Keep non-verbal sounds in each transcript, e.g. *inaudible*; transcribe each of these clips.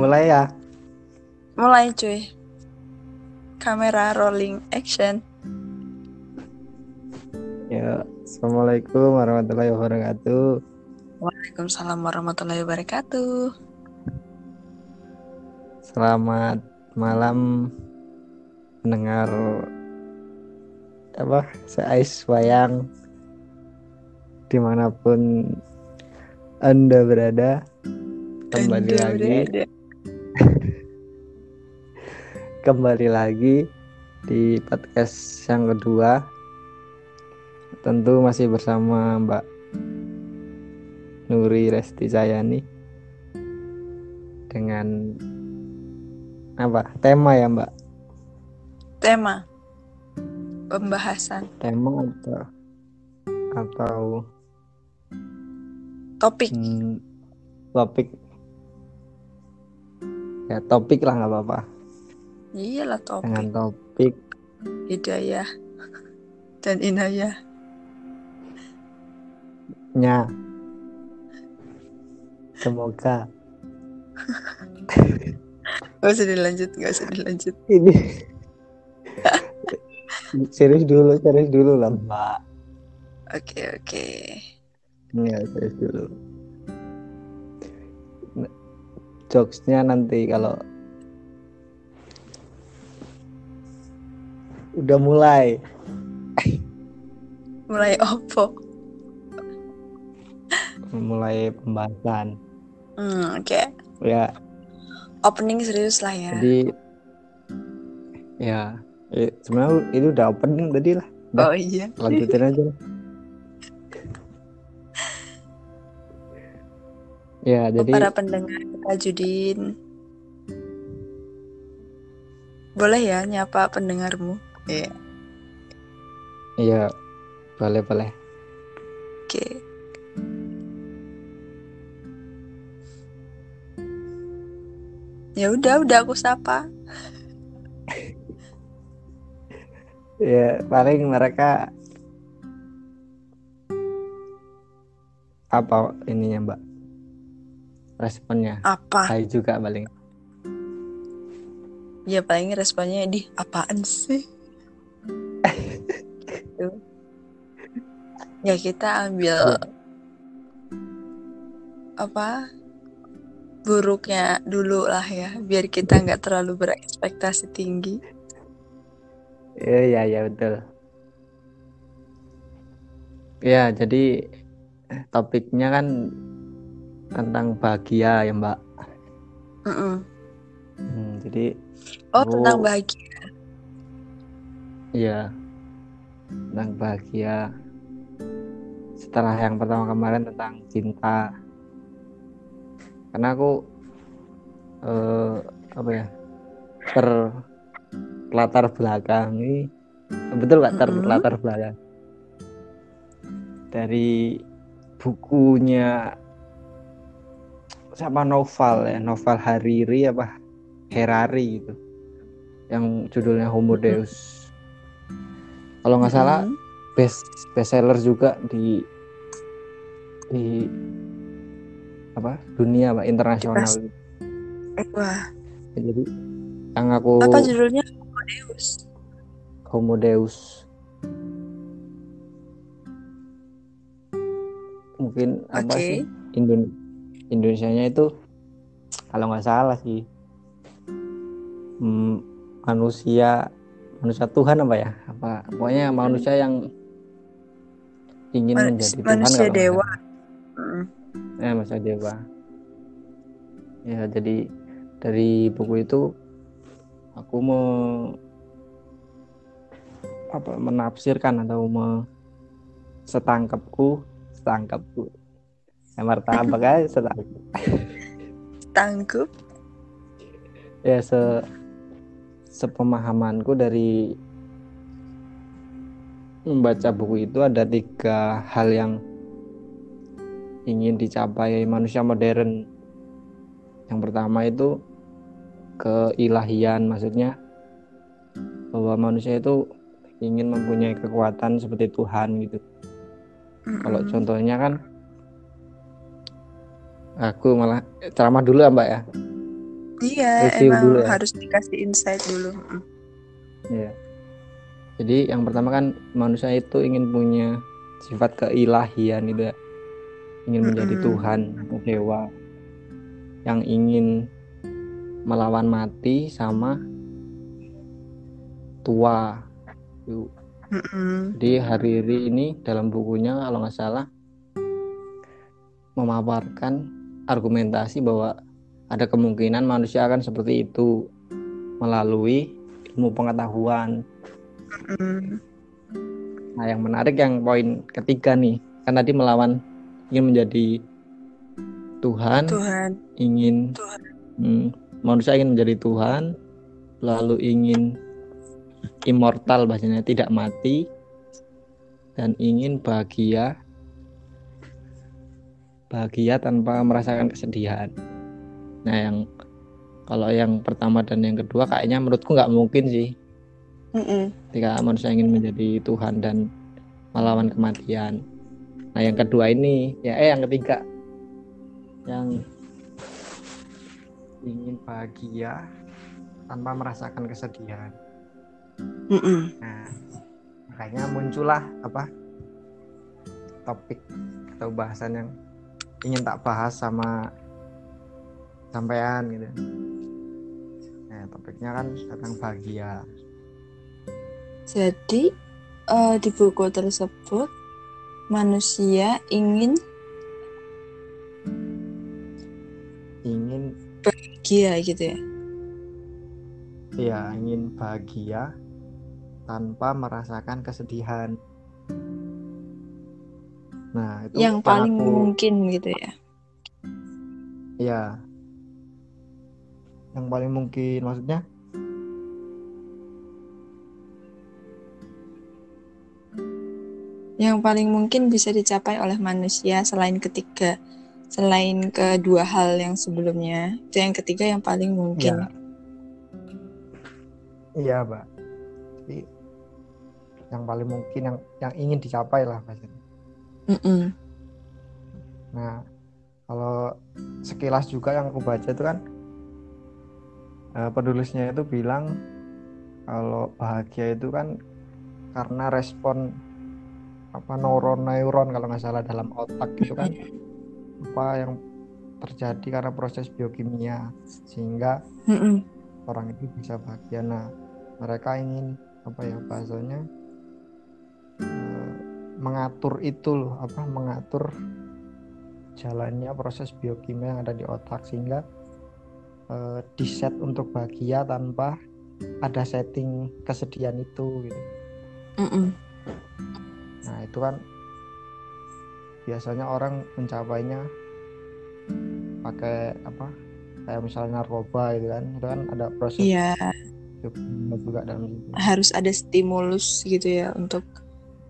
mulai ya. Mulai cuy. Kamera rolling action. Ya, assalamualaikum warahmatullahi wabarakatuh. Waalaikumsalam warahmatullahi wabarakatuh. Selamat malam mendengar apa seais wayang di mana pun anda berada kembali Anda lagi berada. Kembali lagi di podcast yang kedua. Tentu masih bersama Mbak Nuri Resti Sayani dengan apa? Tema ya Mbak? Tema pembahasan. Tema atau atau topik. hmm, topik. Ya topik lah nggak apa-apa Iyalah topik. dengan topik Hidayah dan inayah. nya semoga *laughs* Gak usah dilanjut, gak usah dilanjut. ini serius dulu serius dulu lah mbak Oke oke. ya serius dulu jokesnya nanti kalau udah mulai Mulai opo. mulai pembahasan Hmm, oke. ya Opening serius lah ya. jadi ya eh, sebenarnya itu udah opening tadi lah Udah. Oh iya. lanjutin aja lah. ya jadi Para pendengar kita Judin. Boleh ya nyapa pendengarmu? Iya. ya boleh boleh Oke. Ya udah, udah aku sapa. ya paling mereka apa ininya mbak responnya Apa? saya juga paling Ya paling responnya di apaan sih? Ya kita ambil apa buruknya dulu lah ya, biar kita nggak terlalu berekspektasi tinggi. Iya, iya, iya, betul. Ya, jadi topiknya kan tentang bahagia ya, Mbak. Mm-mm. Hmm, jadi, Oh aku- tentang bahagia. ya, tentang bahagia. Setelah yang pertama kemarin tentang cinta. Karena aku, eh, apa ya, ter latar belakang ini, betul nggak ter Mm-mm. latar belakang? Dari bukunya siapa novel ya novel Hariri apa Herari gitu yang judulnya Homo. Deus kalau nggak salah. Best bestseller juga di di apa? Dunia pak internasional Wah, jadi yang aku apa judulnya? Deus. Homo Deus. Mungkin apa Oke. sih? Indon Indonesianya itu kalau nggak salah sih hmm, manusia manusia Tuhan apa ya? Apa pokoknya manusia yang ingin Man- menjadi Tuhan manusia kalau dewa. Mm. ya manusia dewa ya jadi dari buku itu aku mau apa menafsirkan atau me, setangkapku setangkapku ya martabak aja *laughs* setangkap Tanggup. ya se sepemahamanku dari membaca buku itu ada tiga hal yang ingin dicapai manusia modern yang pertama itu keilahian maksudnya bahwa manusia itu ingin mempunyai kekuatan seperti Tuhan gitu kalau Mm-mm. contohnya kan aku malah ceramah dulu ya mbak ya Iya, Review emang dulu ya. harus dikasih insight dulu. Mm. Iya. Jadi yang pertama kan manusia itu ingin punya sifat keilahian itu ya. Ingin menjadi Mm-mm. Tuhan atau dewa yang ingin melawan mati sama tua. Mm-mm. Jadi Hariri ini dalam bukunya kalau nggak salah memaparkan argumentasi bahwa ada kemungkinan manusia akan seperti itu melalui ilmu pengetahuan. Mm. Nah, yang menarik yang poin ketiga nih, kan tadi melawan ingin menjadi Tuhan, Tuhan. ingin Tuhan. hmm, manusia ingin menjadi Tuhan, lalu ingin immortal bahasanya tidak mati dan ingin bahagia bahagia tanpa merasakan kesedihan. Nah, yang kalau yang pertama dan yang kedua kayaknya menurutku nggak mungkin sih Mm-mm. ketika manusia ingin menjadi Tuhan dan melawan kematian. Nah, yang kedua ini, ya eh yang ketiga, yang ingin bahagia tanpa merasakan kesedihan. Mm-mm. Nah, makanya muncullah apa topik atau bahasan yang ingin tak bahas sama sampean gitu. Nah, topiknya kan tentang bahagia. Jadi eh, di buku tersebut manusia ingin Ingin bahagia gitu ya. ya ingin bahagia tanpa merasakan kesedihan. Nah, itu Yang paling aku- mungkin gitu ya. ya yang paling mungkin maksudnya Yang paling mungkin bisa dicapai oleh manusia selain ketiga, selain kedua hal yang sebelumnya, itu yang ketiga yang paling mungkin. ya iya, Mbak. Jadi yang paling mungkin yang yang ingin dicapai lah. Mm-mm. Nah, kalau sekilas juga yang aku baca itu kan eh, penulisnya itu bilang kalau bahagia itu kan karena respon apa neuron-neuron kalau nggak salah dalam otak itu kan *laughs* apa yang terjadi karena proses biokimia sehingga Mm-mm. orang itu bisa bahagia. Nah, mereka ingin apa ya bahasanya eh, mengatur itu loh, apa mengatur jalannya proses biokimia yang ada di otak sehingga eh, diset untuk bahagia tanpa ada setting kesedihan itu gitu. Mm-mm. Nah, itu kan biasanya orang mencapainya pakai apa? Kayak misalnya narkoba gitu kan. Itu kan ada proses Iya, juga dalam situ. harus ada stimulus gitu ya untuk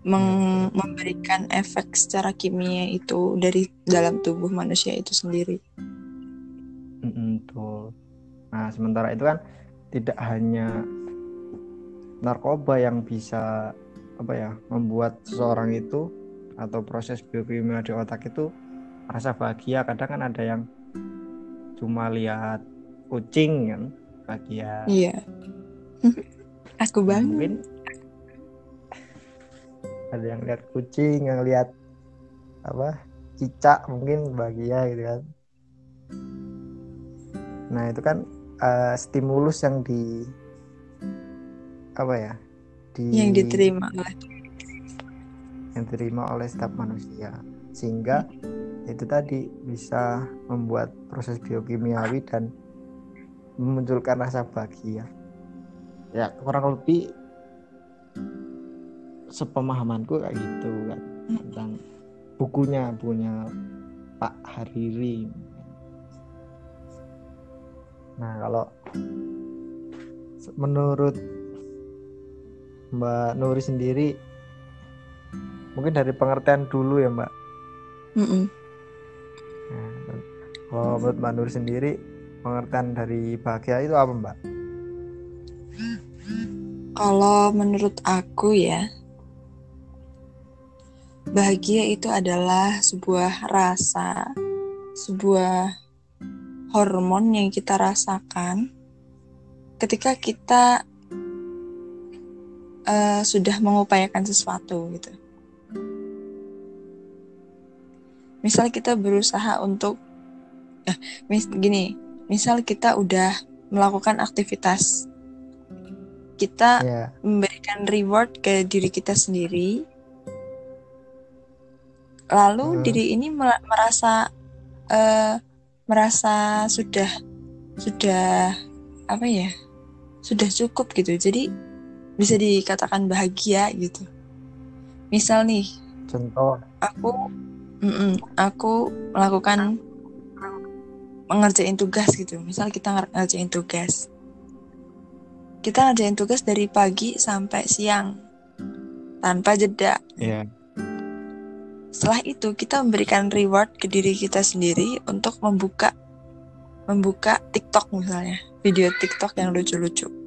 meng- memberikan efek secara kimia itu dari dalam tubuh manusia itu sendiri. Betul. Nah, sementara itu kan tidak hanya narkoba yang bisa apa ya membuat seseorang itu atau proses biokimia di otak itu merasa bahagia. Kadang kan ada yang cuma lihat kucing kan bahagia. Iya. *laughs* Aku banget. mungkin ada yang lihat kucing, yang lihat apa cicak mungkin bahagia gitu kan. Nah itu kan eh, stimulus yang di apa ya di Yang diterima oleh yang diterima oleh setiap manusia. Sehingga itu tadi bisa membuat proses biokimiawi dan memunculkan rasa bahagia. Ya kurang lebih sepemahamanku kayak gitu kan tentang bukunya punya Pak Hariri. Nah kalau menurut Mbak Nuri sendiri mungkin dari pengertian dulu ya Mbak Mm-mm. Nah, kalau menurut Mbak Nur sendiri pengertian dari bahagia itu apa Mbak? Kalau menurut aku ya, bahagia itu adalah sebuah rasa, sebuah hormon yang kita rasakan ketika kita uh, sudah mengupayakan sesuatu gitu. Misal kita berusaha untuk, eh, mis gini, misal kita udah melakukan aktivitas, kita yeah. memberikan reward ke diri kita sendiri, lalu hmm. diri ini merasa uh, merasa sudah sudah apa ya sudah cukup gitu jadi bisa dikatakan bahagia gitu. Misal nih contoh. aku mm -mm, aku melakukan mengerjain tugas gitu. Misal kita ngerjain tugas. Kita ngerjain tugas dari pagi sampai siang tanpa jeda. Yeah setelah itu kita memberikan reward ke diri kita sendiri untuk membuka membuka TikTok misalnya, video TikTok yang lucu-lucu.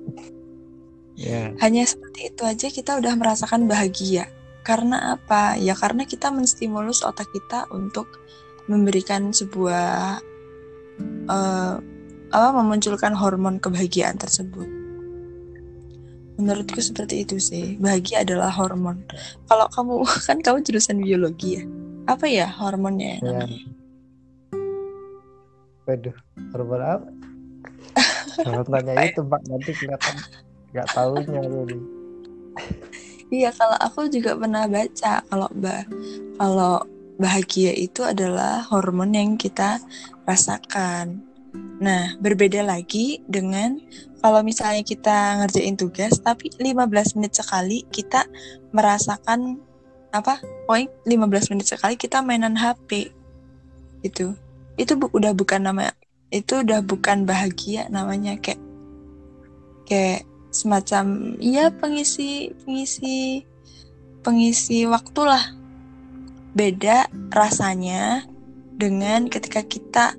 Yeah. Hanya seperti itu aja kita udah merasakan bahagia. Karena apa? Ya karena kita menstimulus otak kita untuk memberikan sebuah uh, apa memunculkan hormon kebahagiaan tersebut. Menurutku seperti itu sih. Bahagia adalah hormon. Kalau kamu *laughs* kan kamu jurusan biologi ya. Apa ya hormonnya ya. namanya? Waduh, hormon apa? *laughs* Jangan tanya itu, Pak. Nanti kelihatan nggak tahunya jadi. Iya, kalau aku juga pernah baca kalau bah kalau bahagia itu adalah hormon yang kita rasakan. Nah, berbeda lagi dengan kalau misalnya kita ngerjain tugas tapi 15 menit sekali kita merasakan apa? Poin 15 menit sekali kita mainan HP. Itu. Itu bu udah bukan nama itu udah bukan bahagia namanya kayak kayak semacam iya pengisi pengisi pengisi waktu lah. Beda rasanya dengan ketika kita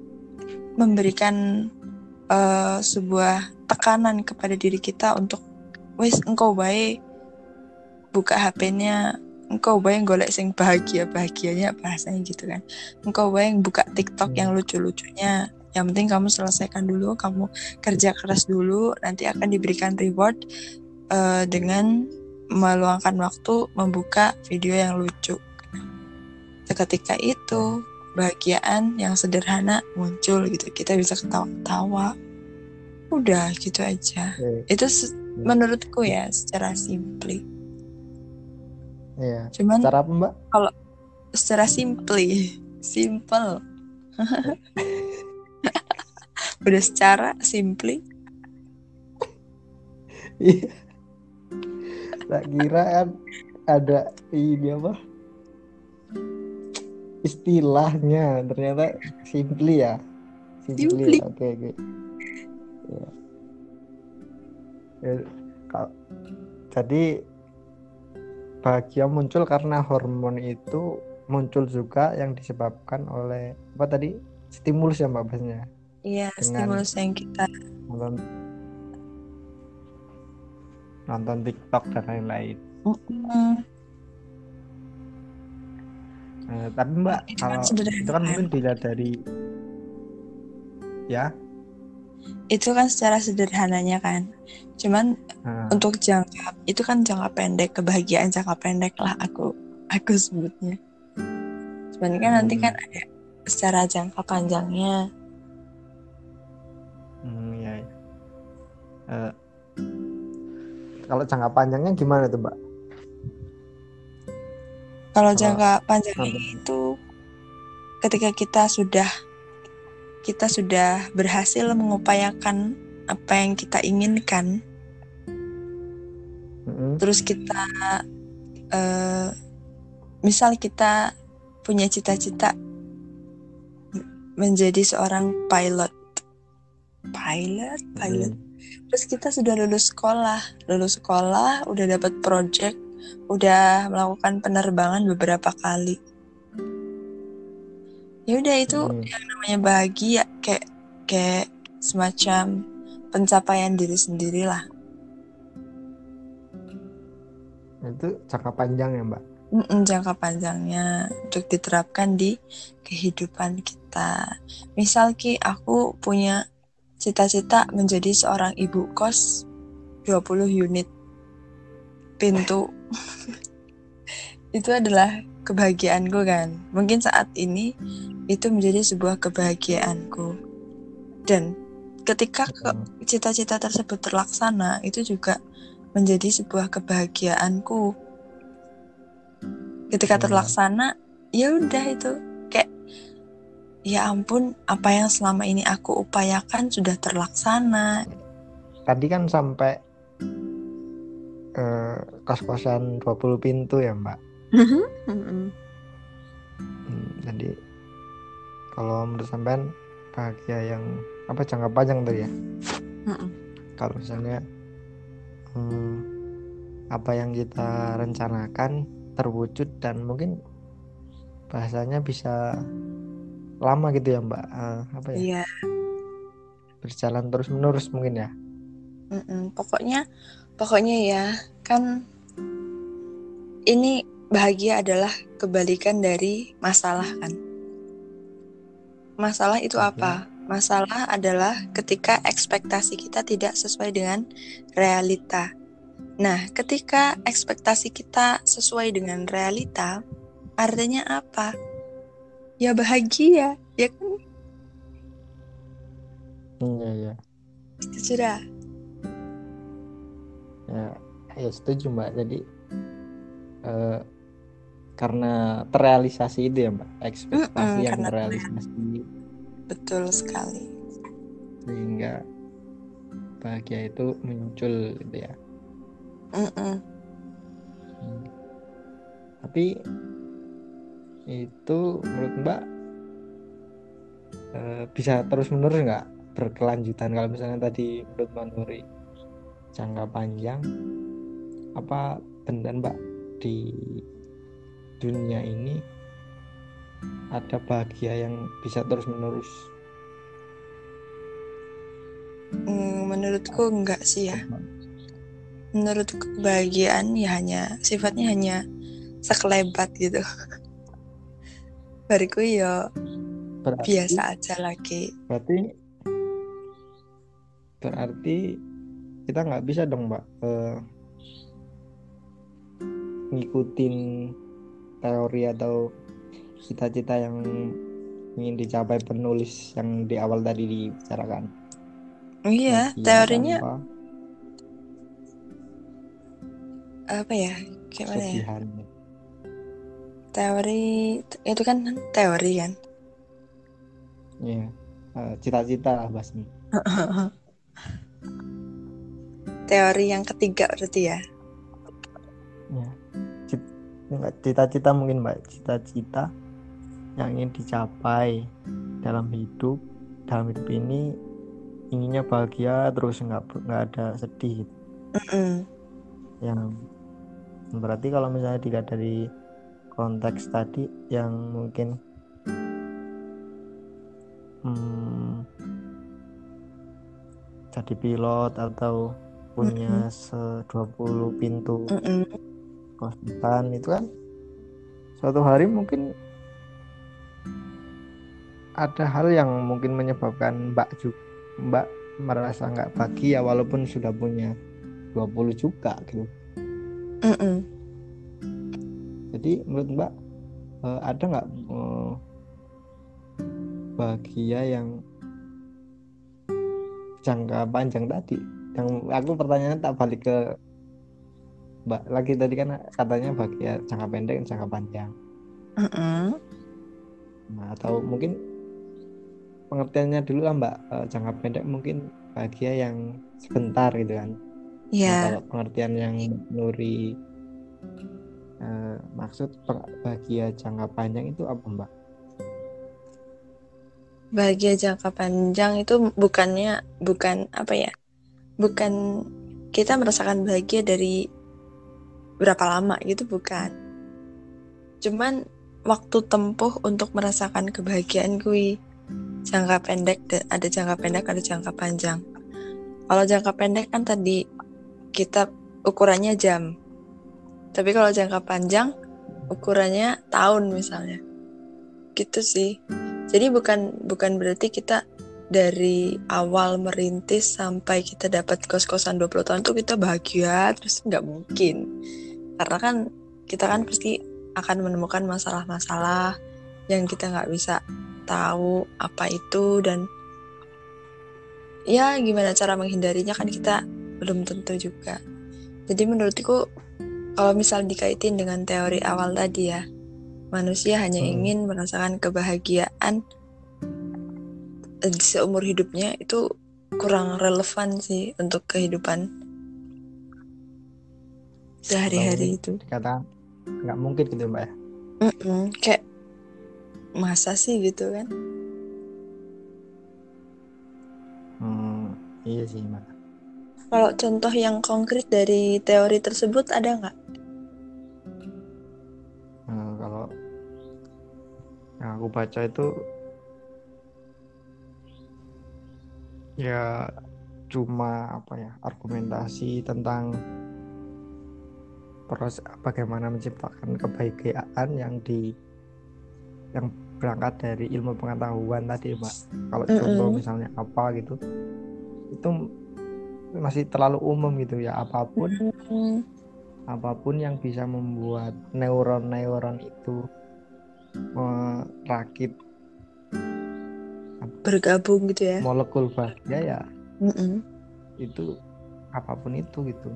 memberikan uh, sebuah tekanan kepada diri kita untuk wis engkau baik buka HP-nya engkau baik golek sing bahagia bahagianya bahasanya gitu kan engkau baik buka TikTok yang hmm. lucu-lucunya yang penting kamu selesaikan dulu kamu kerja keras dulu nanti akan diberikan reward uh, dengan meluangkan waktu membuka video yang lucu. Seketika itu kebahagiaan yang sederhana muncul gitu. Kita bisa ketawa-ketawa. Udah gitu aja. Hmm. itu hmm. menurutku ya secara simply iya. Cuman cara apa mbak? kalau secara simply simple *laughs* udah secara simply. Iya. Tak kira kan ada ini apa? Istilahnya ternyata simply ya? Simply, oke okay, oke. Okay ya. Ya, jadi bahagia muncul karena hormon itu muncul juga yang disebabkan oleh apa tadi? Stimulus ya mbak bahasnya iya stimulus yang kita nonton nonton TikTok dan lain-lain. Mm nah, tapi mbak itu kan kalau kan itu kan mungkin dilihat dari ya? Itu kan secara sederhananya kan. Cuman hmm. untuk jangka itu kan jangka pendek kebahagiaan jangka pendek lah aku aku sebutnya. Sebenarnya kan hmm. nanti kan ada secara jangka panjangnya hmm, ya, ya. Uh, kalau jangka panjangnya gimana tuh mbak kalau jangka panjangnya itu ketika kita sudah kita sudah berhasil mengupayakan apa yang kita inginkan, mm-hmm. terus kita, uh, misal kita punya cita-cita menjadi seorang pilot, pilot, pilot. Mm. Terus kita sudah lulus sekolah, lulus sekolah, udah dapat project, udah melakukan penerbangan beberapa kali ya udah itu hmm. yang namanya bahagia kayak kayak semacam pencapaian diri sendiri lah itu jangka panjang ya mbak Mm-mm, jangka panjangnya untuk diterapkan di kehidupan kita. Misal Ki, aku punya cita-cita menjadi seorang ibu kos 20 unit pintu. *laughs* itu adalah kebahagiaanku kan. Mungkin saat ini itu menjadi sebuah kebahagiaanku. Dan ketika ke- cita-cita tersebut terlaksana, itu juga menjadi sebuah kebahagiaanku ketika Hmm. terlaksana ya udah itu ya ampun apa yang selama ini aku upayakan sudah terlaksana Tadi kan sampai eh, kos-kosan 20 pintu ya, Mbak. Mm-mm. Hmm, jadi kalau menurut sampean bahagia yang apa jangka panjang tadi ya? Kalau misalnya hmm, apa yang kita rencanakan terwujud dan mungkin bahasanya bisa lama gitu ya Mbak. Eh, apa ya? Iya. Berjalan terus menerus mungkin ya. Mm-mm. pokoknya pokoknya ya kan ini bahagia adalah kebalikan dari masalah kan? Masalah itu Oke. apa? Masalah adalah ketika ekspektasi kita tidak sesuai dengan realita. Nah, ketika ekspektasi kita sesuai dengan realita, artinya apa? Ya bahagia, ya kan? iya iya Sudah. ya ya setuju Mbak jadi eh, karena terrealisasi itu ya Mbak ekspektasi Mm-mm, yang karena terrealisasi Betul sekali. sehingga bahagia itu muncul gitu ya Mm-mm. Hmm. Tapi itu menurut Mbak eh, bisa terus menerus nggak berkelanjutan kalau misalnya tadi menurut Mbak Nuri jangka panjang apa benar Mbak di dunia ini ada bahagia yang bisa terus menerus Mm, menurutku enggak sih ya. Menurutku kebahagiaan ya hanya sifatnya hanya sekelebat gitu. Bariku ya berarti biasa aja lagi. berarti berarti kita nggak bisa dong Mbak eh, ngikutin teori atau cita-cita yang ingin dicapai penulis yang di awal tadi dibicarakan. Iya, Bahagia teorinya tanpa apa ya? Gimana ya? Teori itu kan teori kan. Iya. Eh, cita-cita lah bahasnya. *laughs* Teori yang ketiga berarti ya. Ya. Cita-cita mungkin Mbak, cita-cita yang ingin dicapai dalam hidup, dalam hidup ini inginnya bahagia terus nggak nggak ada sedih gitu. Yang berarti kalau misalnya dilihat dari konteks tadi yang mungkin hmm, jadi pilot atau punya se 20 pintu Mm-mm. kosan itu kan suatu hari mungkin ada hal yang mungkin menyebabkan Mbak juga Mbak merasa nggak bahagia walaupun sudah punya 20 juga gitu. Mm-mm. Jadi menurut Mbak eh, ada nggak eh, bahagia yang jangka panjang tadi? Yang aku pertanyaannya tak balik ke Mbak lagi tadi kan katanya bahagia jangka pendek dan jangka panjang. Mm-mm. Nah, atau mungkin pengertiannya dulu lah Mbak Eh, jangka pendek mungkin bahagia yang sebentar gitu kan. Nah, Ya, kalau pengertian yang Nuri eh, maksud bahagia jangka panjang itu apa Mbak? bahagia jangka panjang itu bukannya bukan apa ya? Bukan kita merasakan bahagia dari berapa lama gitu bukan. Cuman waktu tempuh untuk merasakan kebahagiaan kui jangka pendek ada jangka pendek ada jangka panjang. Kalau jangka pendek kan tadi kita ukurannya jam. Tapi kalau jangka panjang ukurannya tahun misalnya. Gitu sih. Jadi bukan bukan berarti kita dari awal merintis sampai kita dapat kos-kosan 20 tahun tuh kita bahagia terus nggak mungkin. Karena kan kita kan pasti akan menemukan masalah-masalah yang kita nggak bisa tahu apa itu dan ya gimana cara menghindarinya kan kita belum tentu juga. Jadi menurutku kalau misal dikaitin dengan teori awal tadi ya manusia hanya Hmm. ingin merasakan kebahagiaan eh, seumur hidupnya itu kurang relevan sih untuk kehidupan sehari-hari itu. Dikata nggak mungkin gitu mbak ya. Mm-mm, kayak masa sih gitu kan? Hmm, iya sih mbak. Kalau contoh yang konkret dari teori tersebut ada nggak? Baca itu ya cuma apa ya argumentasi tentang proses bagaimana menciptakan kebahagiaan yang di yang berangkat dari ilmu pengetahuan tadi mbak. Kalau contoh Mm-mm. misalnya apa gitu itu masih terlalu umum gitu ya. Apa pun Hmm, apa pun yang bisa membuat neuron-neuron itu merakit bergabung gitu ya? molekul bahagia ya Mm-mm. itu apa pun itu gitu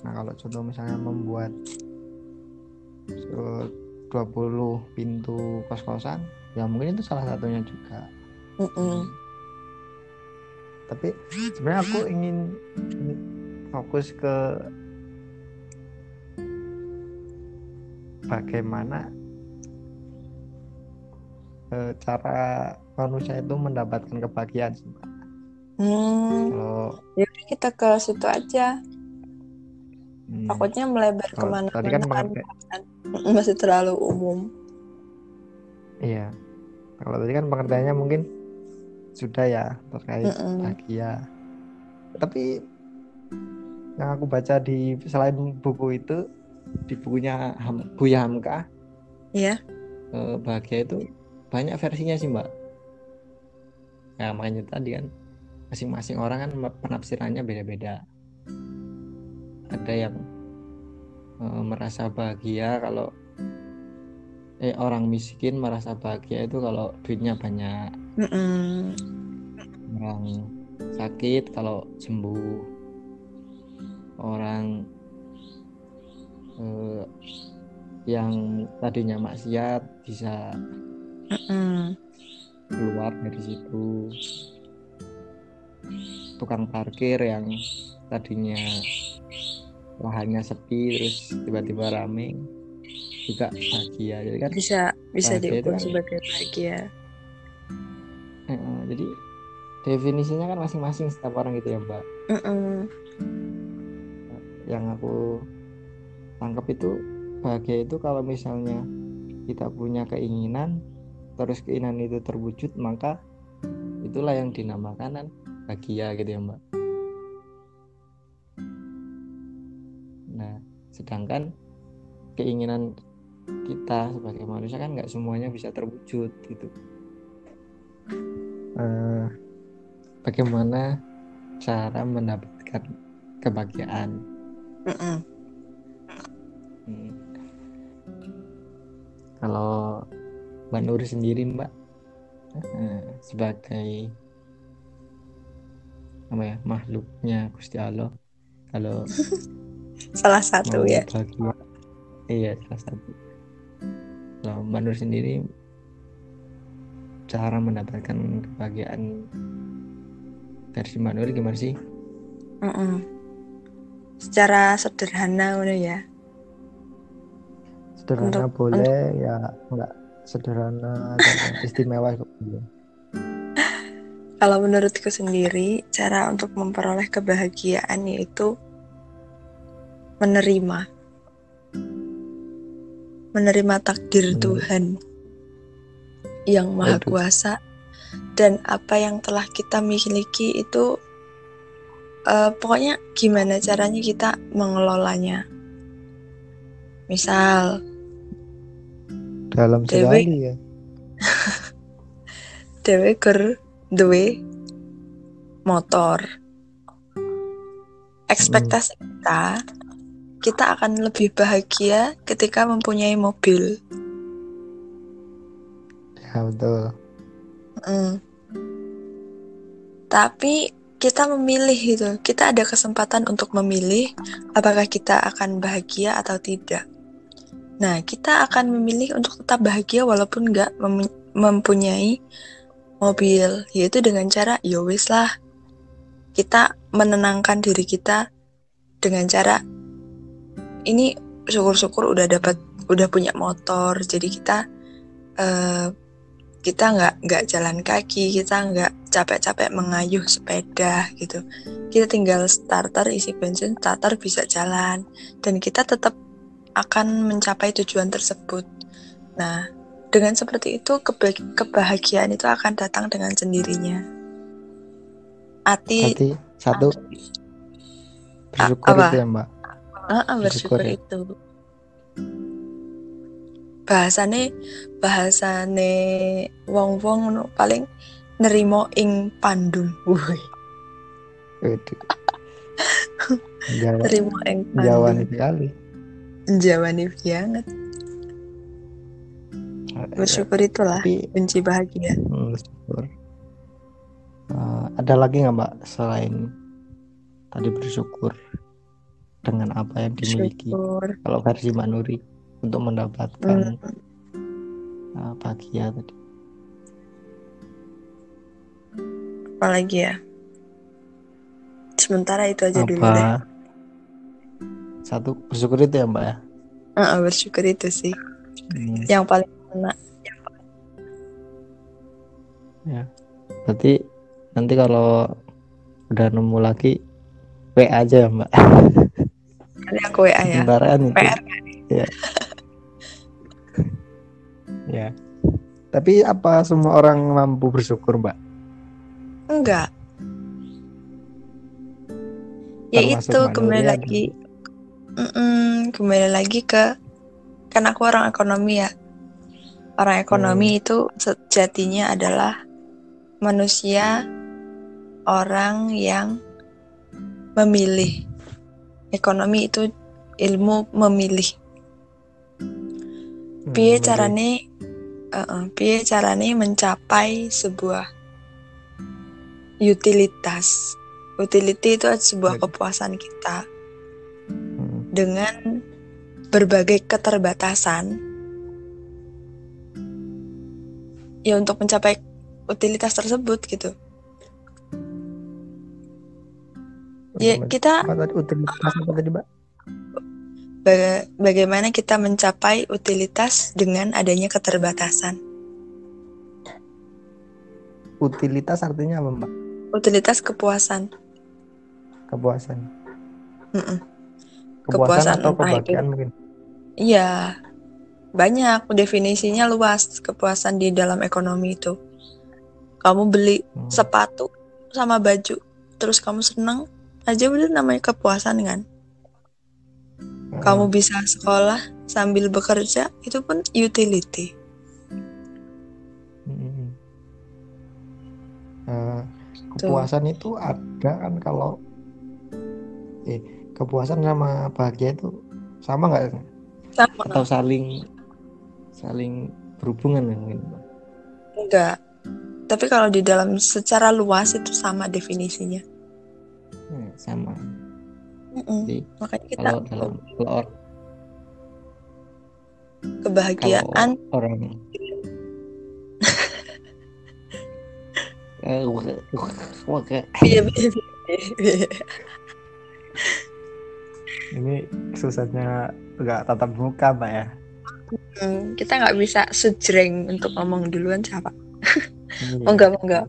nah kalau contoh misalnya membuat eh, 20 pintu kos-kosan ya mungkin itu salah satunya juga Mm-mm. tapi sebenarnya aku ingin fokus ke bagaimana eh, cara manusia itu mendapatkan kebahagiaan sih, Mbak. Hmm, kalau yaudah kita ke situ aja. hmm, Takutnya melebar ke mana-mana tadi kan kan, *laughs* masih terlalu umum. iya kalau tadi kan pengertiannya mungkin sudah ya terkait bahagia tapi yang aku baca di selain buku itu di bukunya Ham, Buya Hamka Iya. eh, bahagia itu banyak versinya sih mbak. Ya makanya tadi kan masing-masing orang kan penafsirannya beda-beda. Ada yang eh, merasa bahagia kalau eh orang miskin merasa bahagia itu kalau duitnya banyak. Orang sakit kalau sembuh. Orang eh, yang tadinya maksiat bisa Mm-mm. keluar dari situ tukang parkir yang tadinya lahannya sepi terus tiba-tiba rame juga bahagia jadi kan Bisa bisa diukur kan- sebagai bahagia. eh, eh, jadi definisinya kan masing-masing setiap orang gitu ya mbak Mm-mm. yang aku tangkap itu bahagia itu kalau misalnya kita punya keinginan terus keinginan itu terwujud maka itulah yang dinamakan kan bahagia gitu ya mbak nah sedangkan keinginan kita sebagai manusia kan nggak semuanya bisa terwujud gitu Eh, bagaimana cara mendapatkan kebahagiaan Mm-mm. Hmm. Kalau Mbak Nur sendiri Mbak sebagai apa ya makhluknya Gusti Allah kalau *laughs* Salah satu ya. bahagia iya salah satu kalau Mbak Nur sendiri cara mendapatkan kebahagiaan versi Mbak Nur gimana sih Mm-mm. Secara sederhana ya. sederhana Untuk- boleh ya enggak sederhana dan istimewa itu. Kalau menurutku sendiri, cara untuk memperoleh kebahagiaan yaitu menerima. Menerima takdir Menerima. Tuhan yang maha Waduh. kuasa dan apa yang telah kita miliki itu eh, pokoknya gimana caranya kita mengelolanya. Misal dalam Dewe. sekali ya *laughs* Dewe ker duwe motor. Ekspektasi kita kita akan lebih bahagia ketika mempunyai mobil. ya betul Mm. Tapi kita memilih itu, kita ada kesempatan untuk memilih apakah kita akan bahagia atau tidak. Nah, kita akan memilih untuk tetap bahagia walaupun nggak mem- mempunyai mobil, yaitu dengan cara ya wis lah. Kita menenangkan diri kita dengan cara ini syukur-syukur udah dapat udah punya motor, jadi kita eh, kita nggak nggak jalan kaki kita nggak capek-capek mengayuh sepeda gitu kita tinggal starter isi bensin starter bisa jalan dan kita tetap akan mencapai tujuan tersebut. Nah dengan seperti itu keba- kebahagiaan itu akan datang dengan sendirinya. Hati berarti satu. Bersyukur apa? itu ya mbak. Ah, ah, bersyukur bersyukur ya. itu. Bahasane bahasane wong-wong ngono paling nerimo ing pandum. *laughs* Jawa, nerimo ing Jawa pandum. nih sekali Jawani banget. Bersyukur itulah tapi kunci bahagia. Hmm, bersyukur. Eh, ada lagi nggak mbak selain tadi bersyukur dengan apa yang dimiliki? Bersyukur. Kalau versi Mbak Nuri untuk mendapatkan uh, bahagia tadi. Apalagi ya? Sementara itu aja dulu deh. apa satu bersyukur itu ya mbak ya? Ah, ah, bersyukur itu sih. Hmm, yang paling enak. Berarti nanti kalau udah nemu lagi W aja ya mbak? Ini aku WA ya. Bentaraan itu. PR ya. Ya. Tapi apa semua orang mampu bersyukur mbak? Enggak. Ya Termasuk itu kembali lagi Mm-mm, kembali lagi ke kan aku orang ekonomi ya. Orang ekonomi Hmm. itu sejatinya adalah manusia orang yang memilih. Ekonomi itu ilmu memilih. Hmm, piye jadi- carane uh-uh, piye carane mencapai sebuah utilitas? Utility itu adalah sebuah kepuasan kita. Hmm, dengan berbagai keterbatasan. Ya untuk mencapai utilitas tersebut gitu. Ya kita apa tadi utilitas apa tadi mbak? Baga- bagaimana kita mencapai utilitas dengan adanya keterbatasan? Utilitas artinya apa mbak? Utilitas kepuasan. Kepuasan. Mm-mm. Kepuasan, Kepuasan atau entah itu- kebahagiaan mungkin Iya, banyak definisinya luas kepuasan di dalam ekonomi itu. Kamu beli Hmm. sepatu sama baju, terus kamu seneng aja udah namanya kepuasan kan. Hmm. Kamu bisa sekolah sambil bekerja, itu pun utility. Hmm. Eh, kepuasan itu ada kan kalau eh kepuasan sama bahagia itu sama nggak Sama atau saling saling berhubungan ya mungkin enggak? Tapi kalau di dalam secara luas itu sama definisinya. Hmm, sama Mm-mm. Jadi, Makanya kita kalau dalam kalau, or- kebahagiaan kalau orang *laughs* Eh, kayak- Iya, iya, iya. Ini susahnya nggak tatap muka mbak ya Hmm, kita nggak bisa sejreng untuk ngomong duluan siapa? *laughs* Ini Oh enggak, oh, enggak.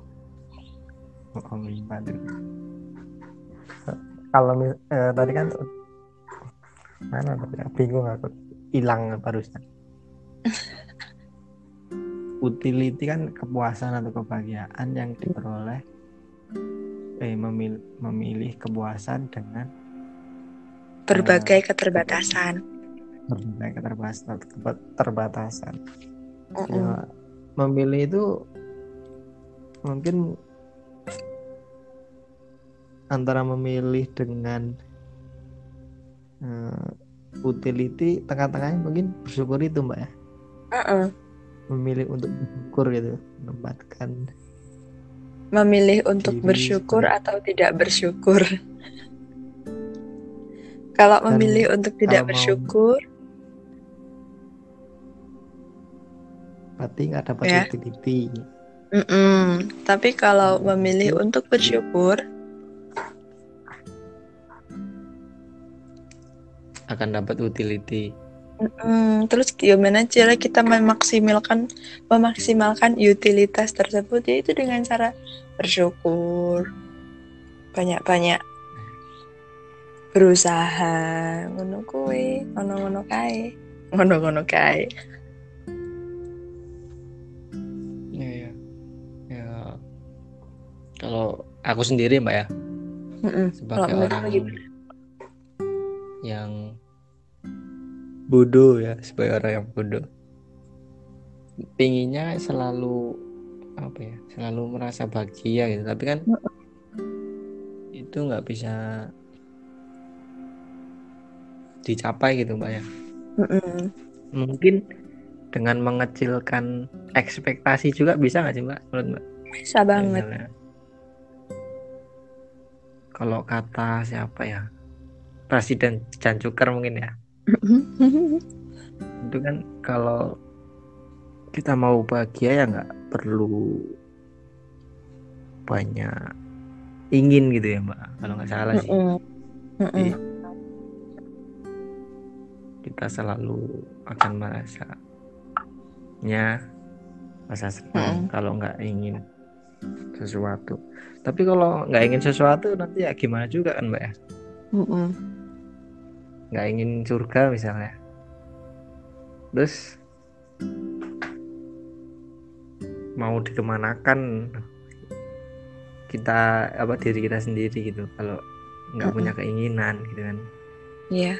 Oh. Kalau eh, tadi kan mana tadi bingung aku hilang barusan. *laughs* Utility kan kepuasan atau kebahagiaan yang diperoleh eh memil- memilih kepuasan dengan Berbagai keterbatasan. berbagai keterbatasan keterbatasan. ya memilih itu mungkin antara memilih dengan uh, utility tengah-tengahnya mungkin bersyukur itu mbak ya Mm-mm. memilih untuk bersyukur gitu menempatkan memilih untuk Diri bersyukur atau tidak bersyukur *laughs* kalau Dan memilih untuk tidak mau- bersyukur berarti nggak dapat Ya. utility. Mm-mm. tapi kalau memilih untuk bersyukur akan dapat utility. Mm, terus gimana cara kita memaksimalkan memaksimalkan utilitas tersebut? Yaitu dengan cara bersyukur. Banyak-banyak berusaha. Ngono kuwi ngono-ngono kae. Ngono-ngono kae. Ya ya ya kalau aku sendiri mbak ya. Mm-mm. Kalau sebagai menurut orang yang bodoh ya. Sebagai orang yang bodoh. Pinginnya selalu apa ya selalu merasa bahagia gitu. Tapi kan itu nggak bisa dicapai gitu mbak ya. Mm-mm. mungkin dengan mengecilkan ekspektasi juga bisa nggak sih mbak menurut mbak? Bisa banget. Misalnya, kalau kata siapa ya? Presiden Jan Cuker mungkin ya. Itu kan kalau kita mau bahagia ya nggak perlu banyak ingin gitu ya mbak kalau nggak salah sih. Mm-mm. Mm-mm. Jadi, kita selalu akan merasa nya rasa senang Mm-mm. kalau nggak ingin sesuatu tapi kalau nggak ingin sesuatu nanti ya gimana juga kan mbak ya Mm-mm. nggak ingin surga misalnya terus mau dikemanakan kita apa diri kita sendiri gitu kalau nggak Mm-mm. punya keinginan gitu kan Iya.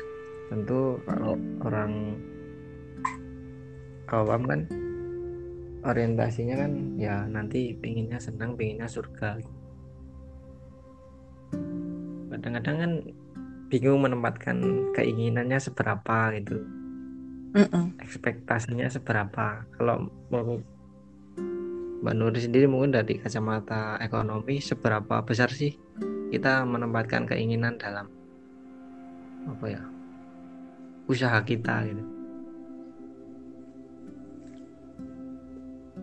Tentu kalau orang awam kan orientasinya kan ya nanti pinginnya senang pinginnya surga. Kadang-kadang kan bingung menempatkan keinginannya seberapa gitu. Mm-mm. ekspektasinya seberapa. Kalau menurut Mbak Nuri sendiri mungkin dari kacamata ekonomi seberapa besar sih kita menempatkan keinginan dalam apa ya usaha kita gitu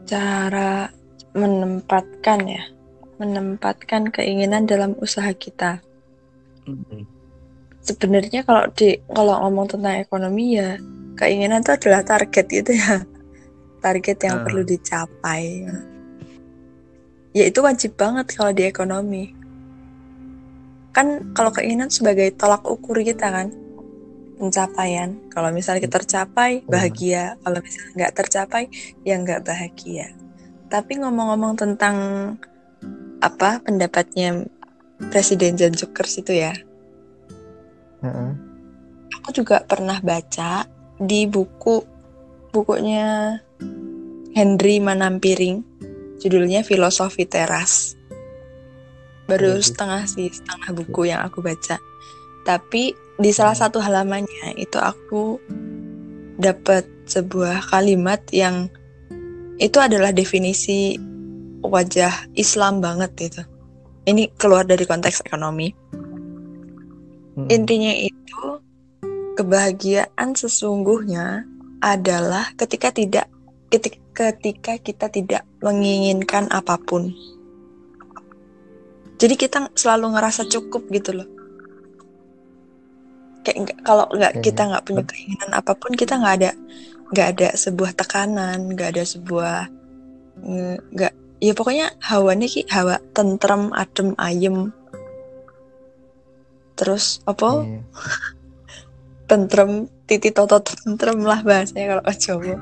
Cara menempatkan ya, menempatkan keinginan dalam usaha kita. Mm-mm. Sebenarnya kalau di kalau ngomong tentang ekonomi ya, keinginan itu adalah target gitu ya. Target yang Ah. perlu dicapai. Ya itu wajib banget kalau di ekonomi. Kan kalau keinginan sebagai tolak ukur kita kan pencapaian. Kalau misalnya kita tercapai, bahagia. Kalau misalnya nggak tercapai, ya nggak bahagia. Tapi ngomong-ngomong tentang apa pendapatnya Presiden John Jokers itu ya, Heeh. aku juga pernah baca di buku bukunya Henry Manampiring, judulnya Filosofi Teras. Baru setengah sih, setengah buku yang aku baca. Tapi di salah Hmm. satu halamannya itu aku dapat sebuah kalimat yang itu adalah definisi wajah Islam banget itu. Ini keluar dari konteks ekonomi. Mm-mm. Intinya itu kebahagiaan sesungguhnya adalah ketika tidak ketik- ketika kita tidak menginginkan apa pun. Jadi kita selalu ngerasa cukup gitu loh. Kayak nggak- kalau nggak Oke. kita nggak punya keinginan apa pun kita nggak ada nggak ada sebuah tekanan, nggak ada sebuah nggak ya pokoknya hawanya ki hawa tentrem, adem, ayem. Terus apa? Iya. *laughs* tentrem titi toto tentrem lah bahasanya kalau Jawa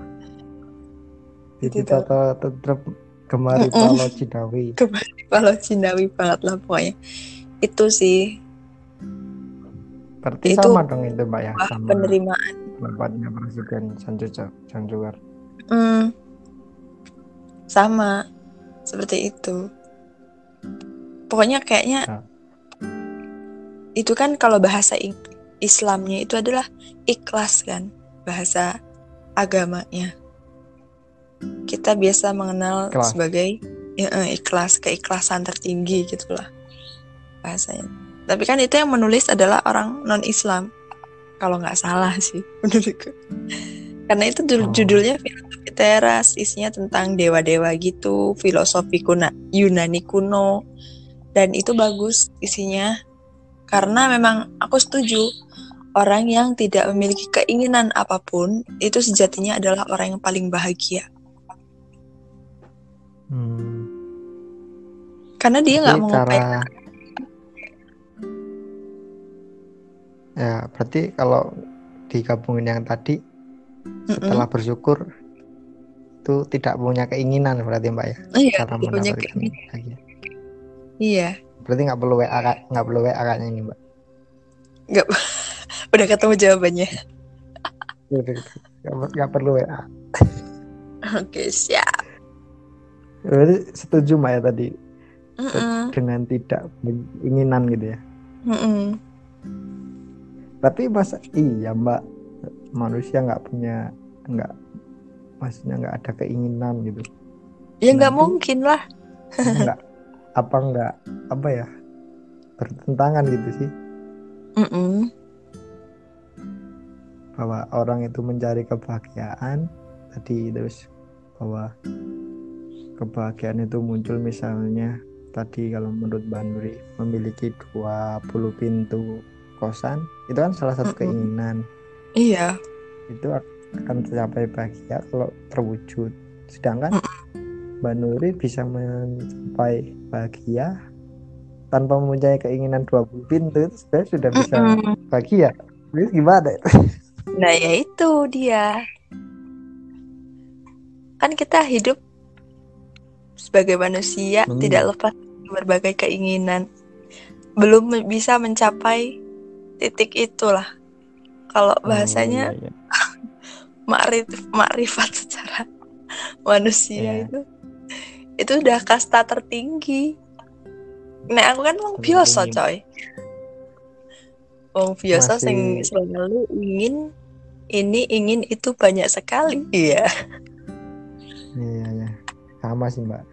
Titi Gitu. Toto tetep gemari Mm-mm. Palo Cidawi kalau Cinawi banget lah pokoknya itu sih berarti Itu sama dong itu mbak ya sama penerimaan. pendapatnya Presiden Sanjugar Hmm, sama seperti itu. Pokoknya kayaknya Ah. itu kan kalau bahasa Islamnya itu adalah ikhlas kan bahasa agamanya. Kita biasa mengenal Ikhlas. sebagai ya, eh, ikhlas keikhlasan tertinggi gitulah bahasanya tapi kan itu yang menulis adalah orang non Islam kalau nggak salah sih *laughs* menurutku. Karena itu judul- Oh. judulnya filosofi teras isinya tentang dewa-dewa gitu filosofi kuna Yunani kuno. Dan itu bagus isinya. Karena memang aku setuju orang yang tidak memiliki keinginan apa pun itu sejatinya adalah orang yang paling bahagia. Hmm. karena dia nggak mau cara ya berarti kalau digabungin yang tadi Mm-mm. setelah bersyukur itu tidak punya keinginan berarti mbak ya? Iya cara mendapatkan iya. Berarti nggak perlu WA nggak perlu WA kayaknya ini mbak? Nggak *laughs* udah ketemu jawabannya. Nggak nggak perlu WA oke siap. Berarti setuju mbak ya tadi? Mm-mm. dengan tidak keinginan gitu ya? Mm-mm. Tapi masa iya mbak? Manusia nggak punya nggak maksudnya nggak ada keinginan gitu. Ya nggak mungkin lah. nggak apa nggak apa ya bertentangan gitu sih. Mm-mm. bahwa orang itu mencari kebahagiaan tadi terus bahwa kebahagiaan itu muncul misalnya tadi kalau menurut Mbak Nuri memiliki 20 pintu kosan itu kan salah satu Mm-mm. keinginan iya itu akan tercapai bahagia kalau terwujud sedangkan Mbak Nuri bisa mencapai bahagia tanpa mempunyai keinginan 20 pintu itu sebenarnya sudah bisa Mm-mm. bahagia Terus gimana itu? Nah, ya itu dia. Kan kita hidup sebagai manusia Hmm. tidak lepas dari berbagai keinginan. Belum bisa mencapai titik itulah. Kalau bahasanya Oh, iya, iya. *laughs* makrif makrifat secara manusia Iya. itu itu udah kasta tertinggi. Nah, aku kan wong biasa, coy. Wong biasa sing selalu ingin ini ingin itu banyak sekali. Iya. Iya, iya. Sama sih, Mbak.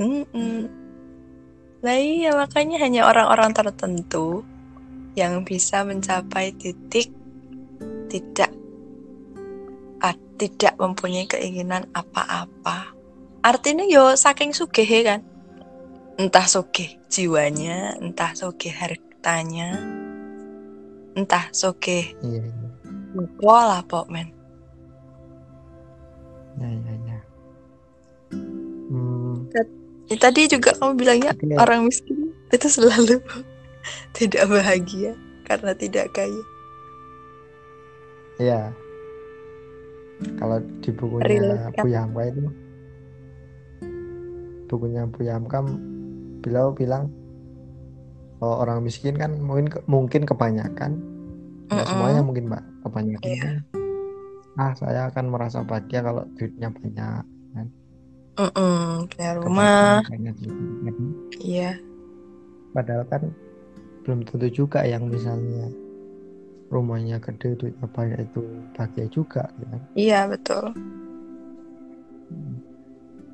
Mm-mm. Nah iya makanya hanya orang-orang tertentu yang bisa mencapai titik tidak ah, tidak mempunyai keinginan apa-apa. Artinya yo saking sugih kan. Entah sugih jiwanya, entah sugih hartanya, entah sugih Iya, iya. apa lah pok men. Iya, iya, iya. Hmm, Ya, tadi juga kamu bilangnya orang miskin itu selalu *laughs* tidak bahagia karena tidak kaya. iya. Kalau di bukunya Relate kan? Bu Hamka itu bukunya Bu Hamka beliau bilang oh, orang miskin kan mungkin mungkin kebanyakan nggak Mm-mm. semuanya mungkin mbak kebanyakan kan ah saya akan merasa bahagia kalau duitnya banyak Mm-mm, punya rumah, kebahagiaan banyak gitu. iya, padahal kan belum tentu juga yang misalnya rumahnya gede duitnya banyak itu bahagia juga ya kan? iya betul.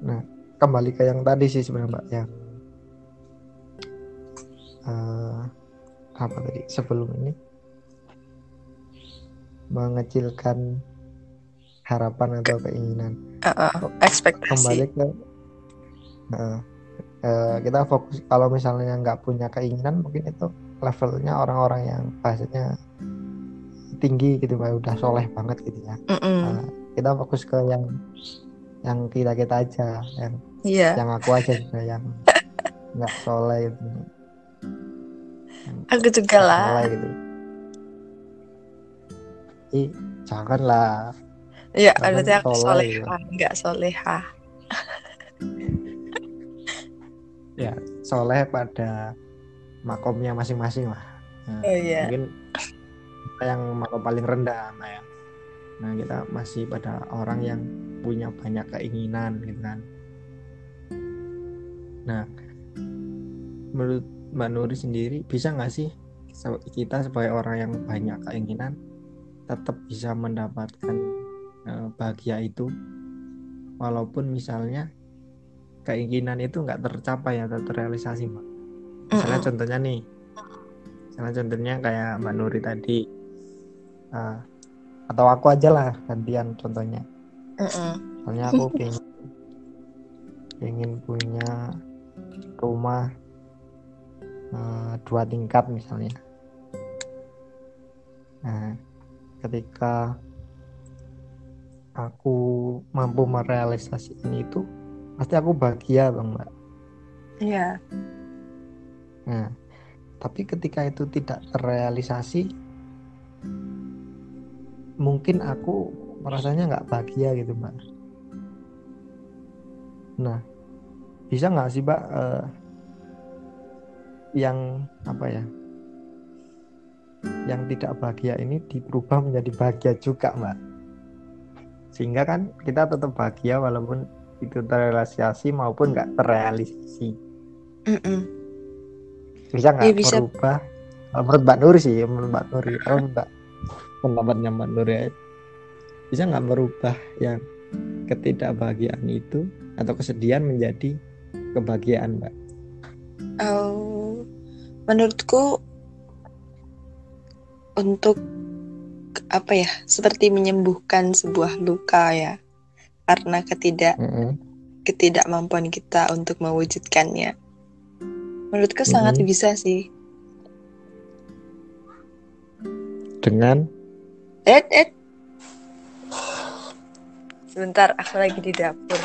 nah kembali ke yang tadi sih sebenarnya mbak yang eh, apa tadi sebelum ini mengecilkan harapan atau keinginan Uh, uh, ekspektasi. kembali ke eh, eh, kita fokus kalau misalnya nggak punya keinginan mungkin itu levelnya orang-orang yang bahasanya tinggi gitu mbak udah soleh banget gitu ya. Mm-mm, Nah, kita fokus ke yang yang kita kita aja yang Iya, yang aku aja juga yang *laughs* nggak soleh gitu. Aku juga lah. soleh gitu. Ih janganlah. Iya, Bahkan berarti aku soleh, soleha, nggak soleha. soleh pada makomnya masing-masing lah Nah, Oh iya. mungkin kita yang makom paling rendah nah ya nah kita masih pada orang yang punya banyak keinginan gitu kan Nah, menurut Mbak Nuri sendiri bisa nggak sih kita sebagai orang yang banyak keinginan tetap bisa mendapatkan eh, bahagia itu walaupun misalnya keinginan itu nggak tercapai atau terrealisasi Mbak. Misalnya Mm-mm. contohnya nih, misalnya contohnya kayak Mbak Nuri tadi, eh, atau aku aja lah gantian contohnya. Mm-mm. Soalnya aku pengen, pengen punya rumah eh, dua tingkat misalnya. Nah, ketika aku mampu merealisasikan itu, pasti aku bahagia, Bang Mbak. Iya. Nah, tapi ketika itu tidak terrealisasi, mungkin aku merasanya nggak bahagia gitu, Mbak. Nah, bisa nggak sih, Mbak, eh, yang apa ya, yang tidak bahagia ini diubah menjadi bahagia juga, Mbak. Sehingga kan kita tetap bahagia walaupun itu terrealisasi maupun nggak terrealisasi. Mm-mm. Bisa nggak Iya, bisa. merubah? Kalau menurut Mbak Nur sih menurut Mbak Nur kalau Mbak pendapatnya Mbak Nur ya bisa nggak merubah yang ketidakbahagiaan itu atau kesedihan menjadi kebahagiaan Mbak? Oh, menurutku untuk apa ya seperti menyembuhkan sebuah luka ya karena ketidak ketidakmampuan kita untuk mewujudkannya. Menurutku sangat Mhm. bisa sih. dengan Eh, eh. Sebentar, aku lagi di dapur. *laughs*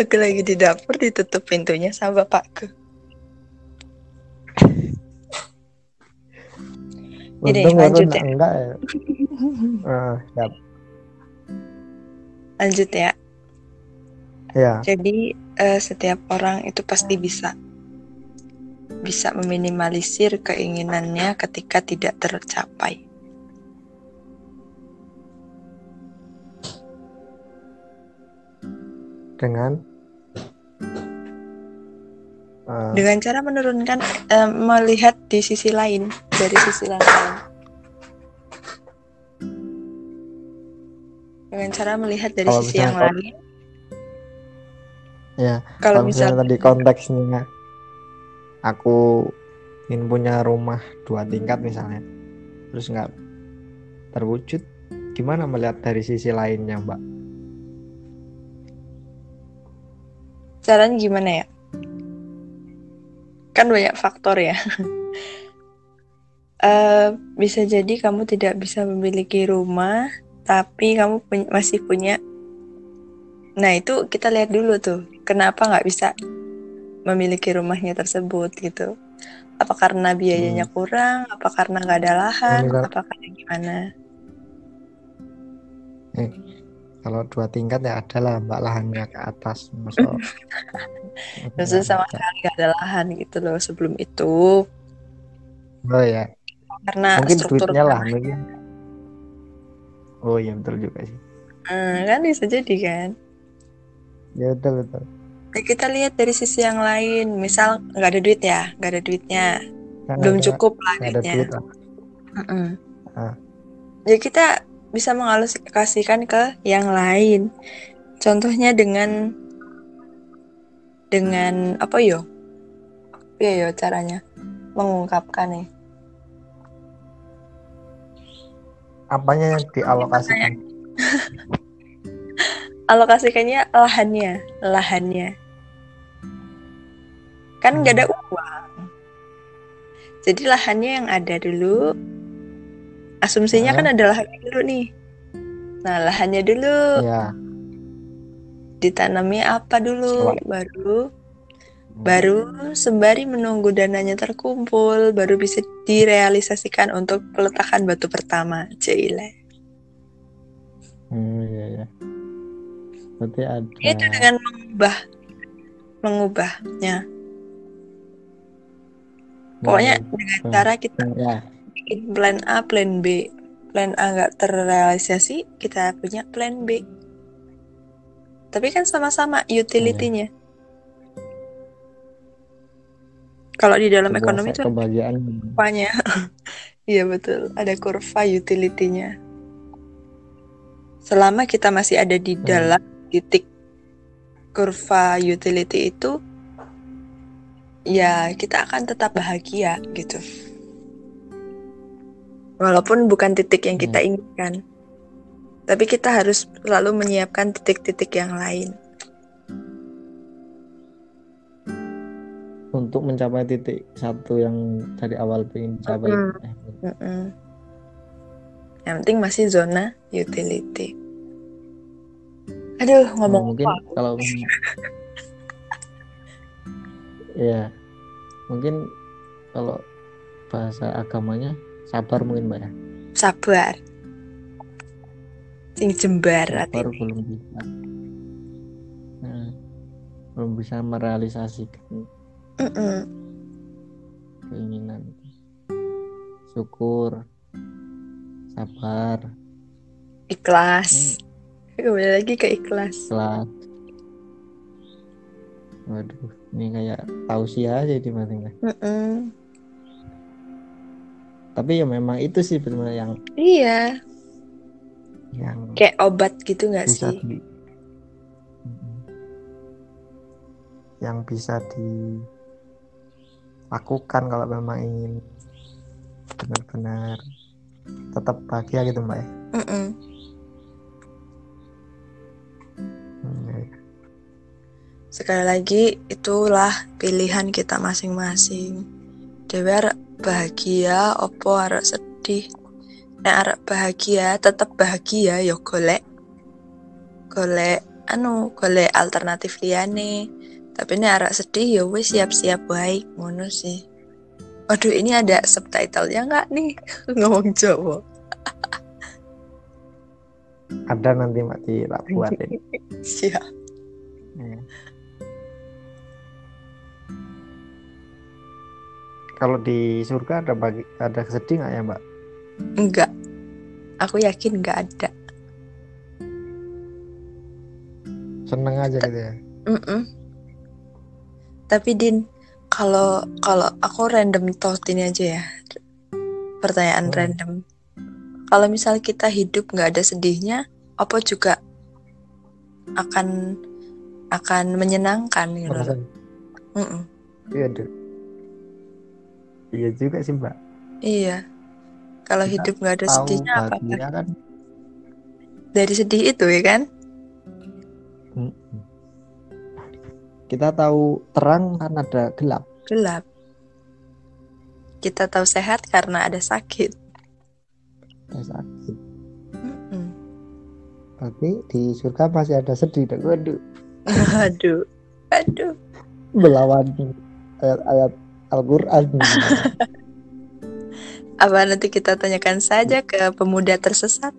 aku lagi di dapur ditutup pintunya sama bapakku. Jadi, untung lanjut ya. enggak ya *laughs* siap. Lanjut ya. ya Jadi eh, setiap orang itu pasti bisa bisa meminimalisir keinginannya ketika tidak tercapai. dengan eh, Dengan cara menurunkan eh, melihat di sisi lain dari sisi lain. Dengan cara melihat dari Kalau sisi yang misalnya- lain. ya Kalau kalau misal misalnya tadi konteksnya aku ingin punya rumah dua tingkat misalnya terus nggak terwujud gimana melihat dari sisi lainnya Mbak caranya gimana ya? Kan banyak faktor ya. *laughs* Eh, bisa jadi kamu tidak bisa memiliki rumah, tapi kamu pun- masih punya. Nah itu kita lihat dulu tuh, kenapa nggak bisa memiliki rumahnya tersebut gitu? Apa karena biayanya kurang? Apa karena nggak ada lahan? misal- Apa karena gimana? kalau dua tingkat ya ada lah Mbak lahannya ke atas masuk *laughs* Maksudnya sama sekali nggak ada lahan gitu loh sebelum itu, oh ya karena mungkin struktur duitnya lah mungkin oh iya betul juga sih Hmm, kan bisa jadi kan? ya betul betul Ya, kita lihat dari sisi yang lain, misal nggak ada duit ya, nggak ada duitnya, Kan belum ada- cukup lah duitnya. duit lah. Ah. Ya kita bisa mengalokasikan ke yang lain. Contohnya dengan dengan apa yo? Iya yo caranya mengungkapkan nih. Apanya yang dialokasikan *laughs* Alokasikannya lahannya, lahannya. Kan nggak ada uang. Jadi lahannya yang ada dulu. Asumsinya kan ada lahannya dulu nih. Nah, lahannya dulu ya ditanami apa dulu, baru baru sembari menunggu dananya terkumpul, baru bisa direalisasikan untuk peletakan batu pertama. Cile. hmm, iya ya berarti ada Itu dengan mengubah mengubahnya. Pokoknya Nah, dengan cara kita ya bikin plan A, plan B. plan A nggak terrealisasi, kita punya plan B. Tapi kan sama-sama utility-nya. Kalau di dalam Sebuah ekonomi itu kebahagiaan kurvanya. *laughs* Iya betul, ada kurva utility-nya. Selama kita masih ada di Hmm. dalam titik kurva utility itu, ya kita akan tetap bahagia gitu. Walaupun bukan titik yang kita inginkan, tapi kita harus selalu menyiapkan titik-titik yang lain. Untuk mencapai titik satu yang dari awal pengen dicapai Mm. Mm-mm. Yang penting masih zona utility. Aduh, ngomong mungkin apa? kalau *laughs* ya mungkin kalau bahasa agamanya sabar mungkin mbak ya Sabar. Sing jembar sabar belum bisa Nah, belum bisa merealisasikan Keinginan. Syukur. Sabar. Ikhlas. Kembali lagi ke ikhlas. kelas waduh ini kayak tausiah aja di mana tapi ya memang itu sih benar yang Iya, yang kayak obat gitu nggak sih? di yang bisa dilakukan kalau memang ingin benar-benar tetap bahagia gitu mbak ya. Hmm, ya, ya. Sekali lagi, itulah pilihan kita masing-masing. Dewe bahagia, opo arek sedih. Nek arek bahagia, tetap bahagia ya golek. Golek anu, golek alternatif liyane. Tapi nek arek sedih ya wis siap-siap baik ngono sih. Waduh, ini ada subtitle-nya nggak nih? *laughs* Ngomong Jawa. ada nanti mbak di tak buatin *laughs* Siap. Ya. kalau di surga ada bagi ada sedih nggak ya mbak Enggak. Aku yakin nggak ada. seneng aja gitu ya Mm-mm. Tapi Din, kalau kalau aku random thought ini aja ya, pertanyaan Hmm. random. Kalau misal kita hidup nggak ada sedihnya, apa juga akan akan menyenangkan gitu Mm-mm. iya deh iya juga sih mbak Iya. Kalau hidup nggak ada sedihnya apa kan Dari sedih itu ya kan? Kita tahu terang kan ada gelap Gelap. Kita tahu sehat karena ada sakit. ada sakit Mm-mm. tapi di surga masih ada sedih dan waduh Aduh, aduh. melawan ayat-ayat Al-Quran *laughs* Apa nanti kita tanyakan saja ke pemuda tersesat?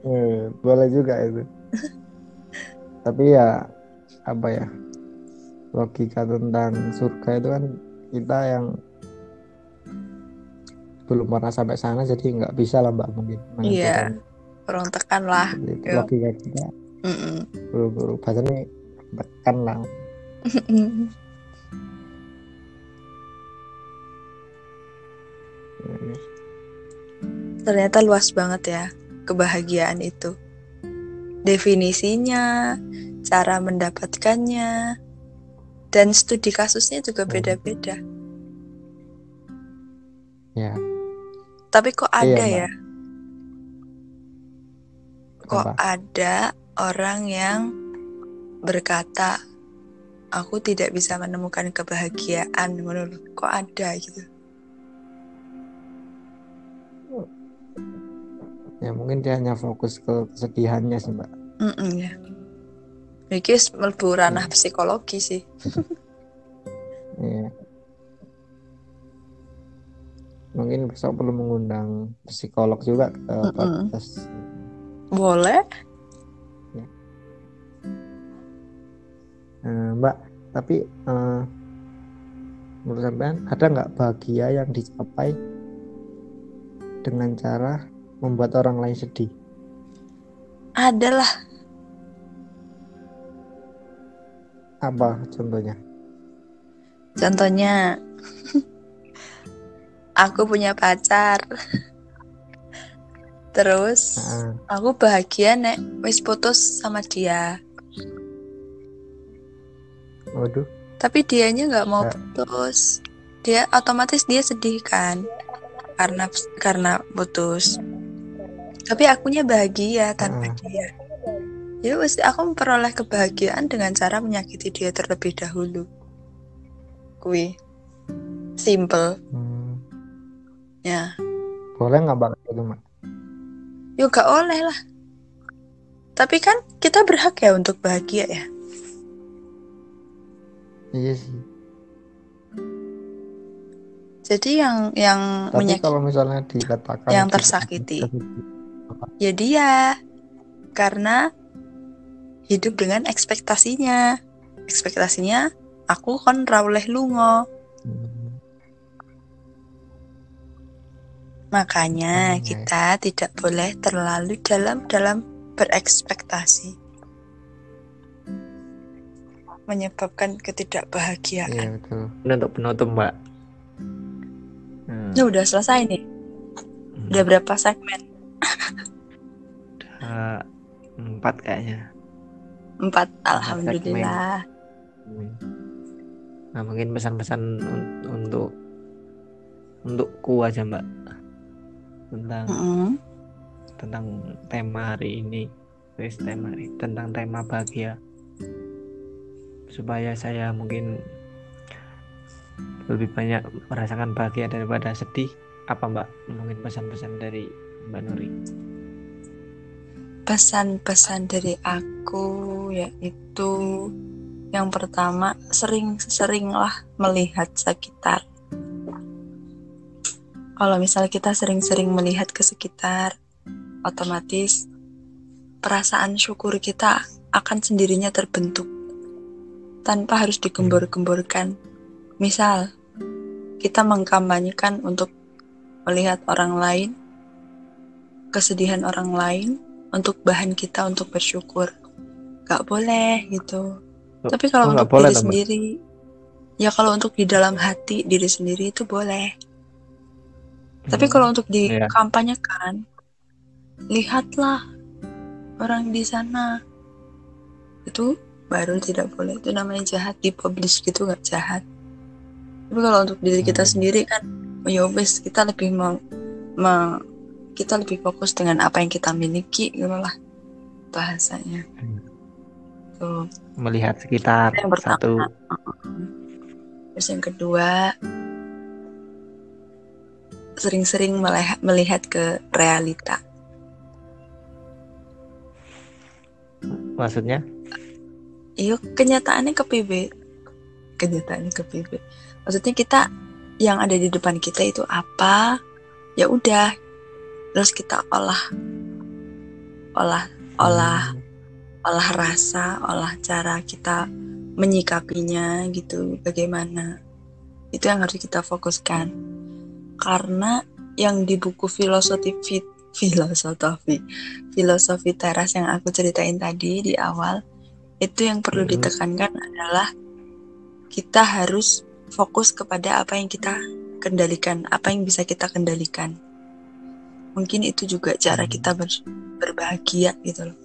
Eh, boleh juga itu *laughs* tapi ya apa ya logika tentang surga itu kan kita yang belum pernah sampai sana jadi nggak bisa lah mbak mungkin Iya. Orang tekan lah. logika kita Mm-mm. buru-buru bahasanya tekan lah *laughs* Ternyata luas banget ya kebahagiaan itu. Definisinya, cara mendapatkannya, dan studi kasusnya juga Hmm. beda-beda. ya Tapi kok ada Mbak. ya? Kok apa ada orang yang berkata, aku tidak bisa menemukan kebahagiaan menurut kok ada gitu. ya mungkin dia hanya fokus ke kesedihannya sih mbak Mm-mm, ya. Iki wis mlebu ranah psikologi sih. *laughs* Iya. mungkin besok perlu mengundang psikolog juga ke Mm-mm. podcast Boleh? Eh, mbak tapi eh, menurut sampean ada nggak bahagia yang dicapai dengan cara membuat orang lain sedih? Adalah Apa contohnya? contohnya *laughs* aku punya pacar. Terus Ah, aku bahagia nek wis putus sama dia. waduh, Tapi dianya nggak mau Ya. putus. Dia otomatis dia sedih kan karena karena putus. Tapi akunya bahagia tanpa Ah. dia. Ya wis aku memperoleh kebahagiaan dengan cara menyakiti dia terlebih dahulu. Kui. Simple. hmm, Ya. boleh nggak mbak itu mbak? Yuk gak oleh lah. Tapi kan kita berhak ya untuk bahagia ya. Iya sih. Jadi yang yang Tapi menyakiti kalau misalnya dikatakan yang tersakiti. tersakiti, ya dia karena hidup dengan ekspektasinya ekspektasinya aku kon rawleh lungo hmm, makanya Hmm, ya. kita tidak boleh terlalu dalam dalam berekspektasi menyebabkan ketidakbahagiaan iya betul. Ini untuk penutup mbak. Hmm, ya udah selesai nih hmm, udah berapa segmen udah empat kayaknya. Empat alhamdulillah. Hmm. Nah mungkin pesan-pesan un- untuk untukku aja mbak. Tentang Mm-mm. tentang tema hari ini Wes, tema hari tentang tema bahagia. Supaya saya mungkin lebih banyak merasakan bahagia daripada sedih. Apa mbak? Mungkin pesan-pesan dari mbak Nuri pesan-pesan dari aku yaitu yang pertama sering-seringlah melihat sekitar. Kalau misalnya kita sering-sering melihat ke sekitar, otomatis perasaan syukur kita akan sendirinya terbentuk tanpa harus digembor-gemborkan. Misal, kita mengkampanyekan untuk melihat orang lain, kesedihan orang lain, untuk bahan kita untuk bersyukur. Gak boleh gitu. Oh, Tapi kalau oh, nggak untuk boleh diri Mbak? sendiri, ya kalau untuk di dalam hati diri sendiri itu boleh. Tapi Hmm, kalau untuk iya. dikampanyekan, lihatlah orang di sana. Itu baru tidak boleh. Itu namanya jahat. Dipublish gitu nggak jahat. Tapi kalau untuk diri kita Hmm. sendiri kan, oh ya wes kita lebih mau, kita lebih fokus dengan apa yang kita miliki, gitu lah bahasanya. Hmm. Tuh. melihat sekitar Yang pertama. satu Terus yang kedua, sering-sering melihat, melihat ke realita. maksudnya Iyo, kenyataannya ke PB. Kenyataannya ke PB. Maksudnya kita yang ada di depan kita itu apa? Ya udah. Terus kita olah olah olah olah rasa, olah cara kita menyikapinya gitu, bagaimana. Itu yang harus kita fokuskan. Karena yang di buku filosofi fit- filosofi filosofi teras yang aku ceritain tadi di awal itu yang perlu Mhm. ditekankan adalah kita harus fokus kepada apa yang kita kendalikan, apa yang bisa kita kendalikan. Mungkin itu juga cara Mhm. kita ber- berbahagia gitu loh.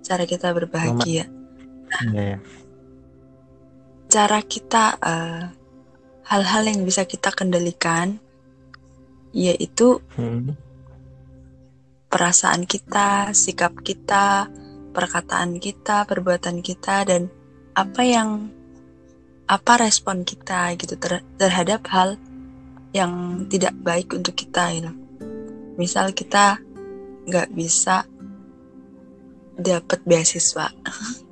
Cara kita berbahagia. ya, ya. cara kita eh, hal-hal yang bisa kita kendalikan yaitu Hmm. perasaan kita, sikap kita, perkataan kita, perbuatan kita dan apa yang apa respon kita gitu ter- terhadap hal yang tidak baik untuk kita gitu. Misal kita nggak bisa dapat beasiswa,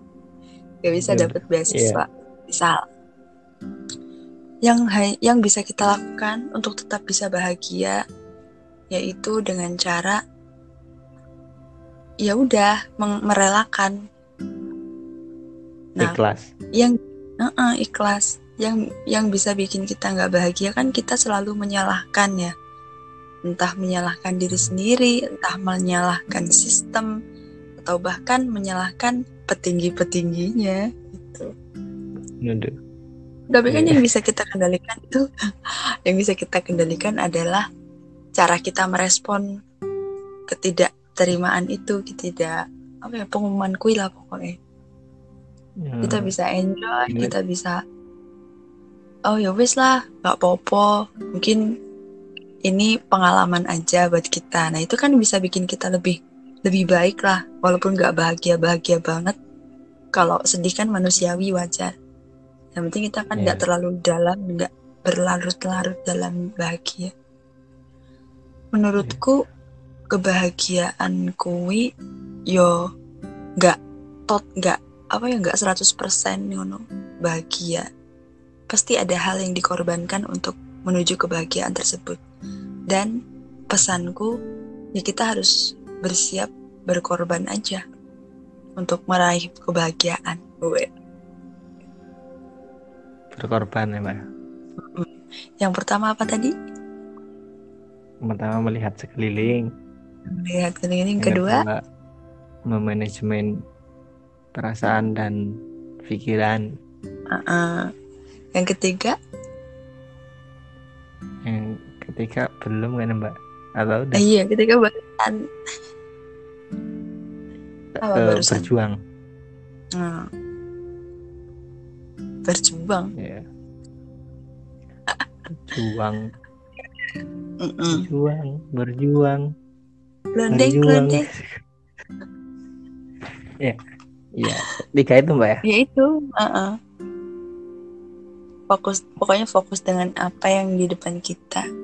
*laughs* nggak bisa Iya. dapat beasiswa, misal. Yang yang bisa kita lakukan untuk tetap bisa bahagia yaitu dengan cara ya udah merelakan. Nah ikhlas. yang uh-uh, ikhlas. Yang yang bisa bikin kita nggak bahagia kan kita selalu menyalahkan ya entah menyalahkan diri sendiri, entah menyalahkan sistem, atau bahkan menyalahkan petinggi-petingginya gitu. Aduh. Tapi kan Iya. yang bisa kita kendalikan itu, *laughs* yang bisa kita kendalikan adalah cara kita merespon ketidakterimaan itu, ketidak apa ya pengumuman kuil lah pokoknya. Kita Hmm. bisa enjoy, Iya. kita bisa oh ya wis lah, nggak apa-apa. Mungkin ini pengalaman aja buat kita. Nah itu kan bisa bikin kita lebih lebih baik lah, walaupun nggak bahagia bahagia banget. Kalau sedih kan manusiawi wajar. Yang penting kita kan nggak Iya. terlalu dalam, nggak berlarut-larut dalam bahagia. Menurutku kebahagiaan kui yo nggak tot nggak apa ya nggak 100% ngono bahagia. Pasti ada hal yang dikorbankan untuk menuju kebahagiaan tersebut. Dan pesanku ya kita harus bersiap berkorban aja untuk meraih kebahagiaan. Weh. Berkorban ya, Mbak. Yang pertama apa tadi? Pertama melihat sekeliling. Lihat keliling. Yang Yang kedua, memanajemen perasaan dan pikiran. uh-uh. yang ketiga, Yang ketiga belum kan Mbak? Atau udah eh, iya ketiga barusan apa Eh, barusan? berjuang? Hmm. Berjuang. Ya. Berjuang, berjuang, berjuang, glondeng. *laughs* ya, iya. Tiga itu Mbak ya. Ya itu, uh-uh. fokus pokoknya fokus dengan apa yang di depan kita.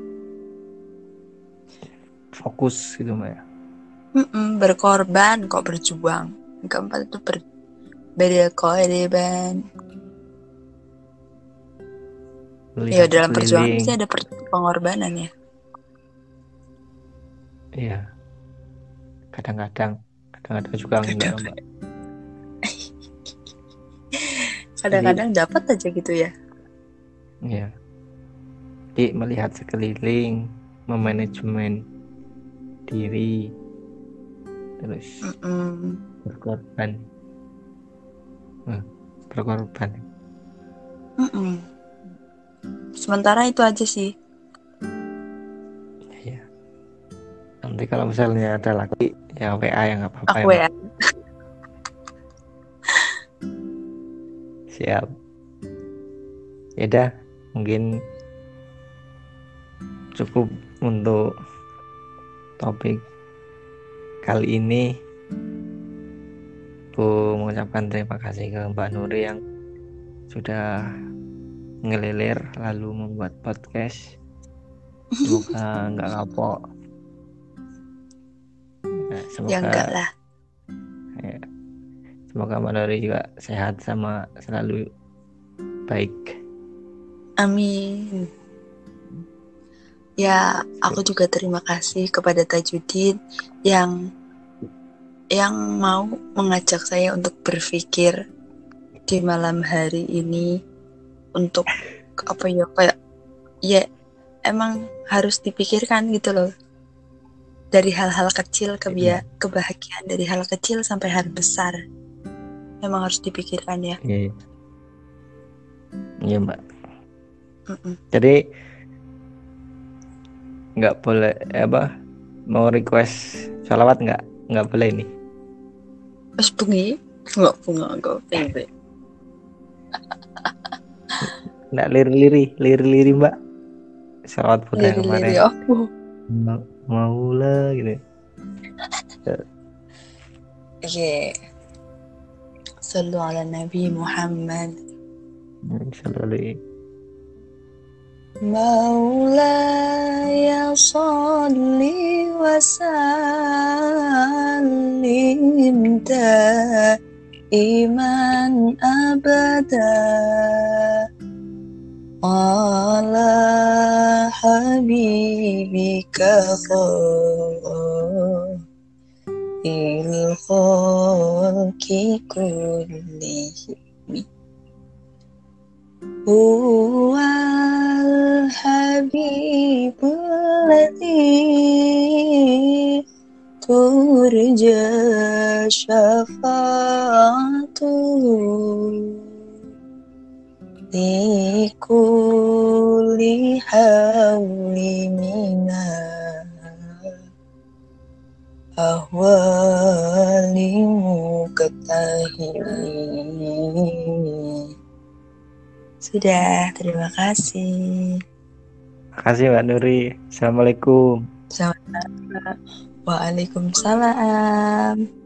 Fokus gitu Mbak ya. Mm-mm, berkorban kok berjuang. Yang keempat itu ber berkorban. Ya Melihat dalam perjuangan pasti ada per- pengorbanan ya. Iya. Kadang-kadang, kadang-kadang juga enggak Mbak. Kadang-kadang *laughs* dapat aja gitu ya. Iya. Jadi melihat sekeliling, memanajemen diri, terus Mm-mm. berkorban. Hmm, berkorban. Mm-mm. Sementara itu aja sih. Iya. Nanti kalau misalnya ada lagi, ya WA yang nggak apa-apa ya, ya. *laughs* Siap. Ya udah, mungkin cukup untuk topik kali ini. Aku mengucapkan terima kasih ke Mbak Nuri yang sudah ngelilir lalu membuat podcast. Semoga *laughs* nggak kapok. Ya, semoga Ya enggak lah. Ya. Semoga Mbak Nuri juga sehat sama selalu baik. Amin. Ya, aku juga terima kasih kepada Tajudin yang yang mau mengajak saya untuk berpikir di malam hari ini untuk apa ya kayak ya emang harus dipikirkan gitu loh dari hal-hal kecil ke Iya. kebahagiaan dari hal kecil sampai hal besar memang harus dipikirkan ya Iya. Iya Mbak. Mm-mm. Jadi nggak boleh eh, apa mau request sholawat nggak nggak boleh ini. Wes bengi nggak bunga kok pembe. Nggak liri-liri liri-liri Mbak. Sholawat Buddha yang Liri-liri kemarin. aku. Ma- Maula gitu. Oke. Sallu ala Nabi Muhammad. Selalu مولاي صل وسلم دائما أبدا على حبيبك خير الخلق كلهم هو الحبيب الذي ترجى شفاعته لكل حول من الأهوال مكتهل sudah, terima kasih. Makasih Mbak Nuri. Assalamualaikum. Waalaikumsalam.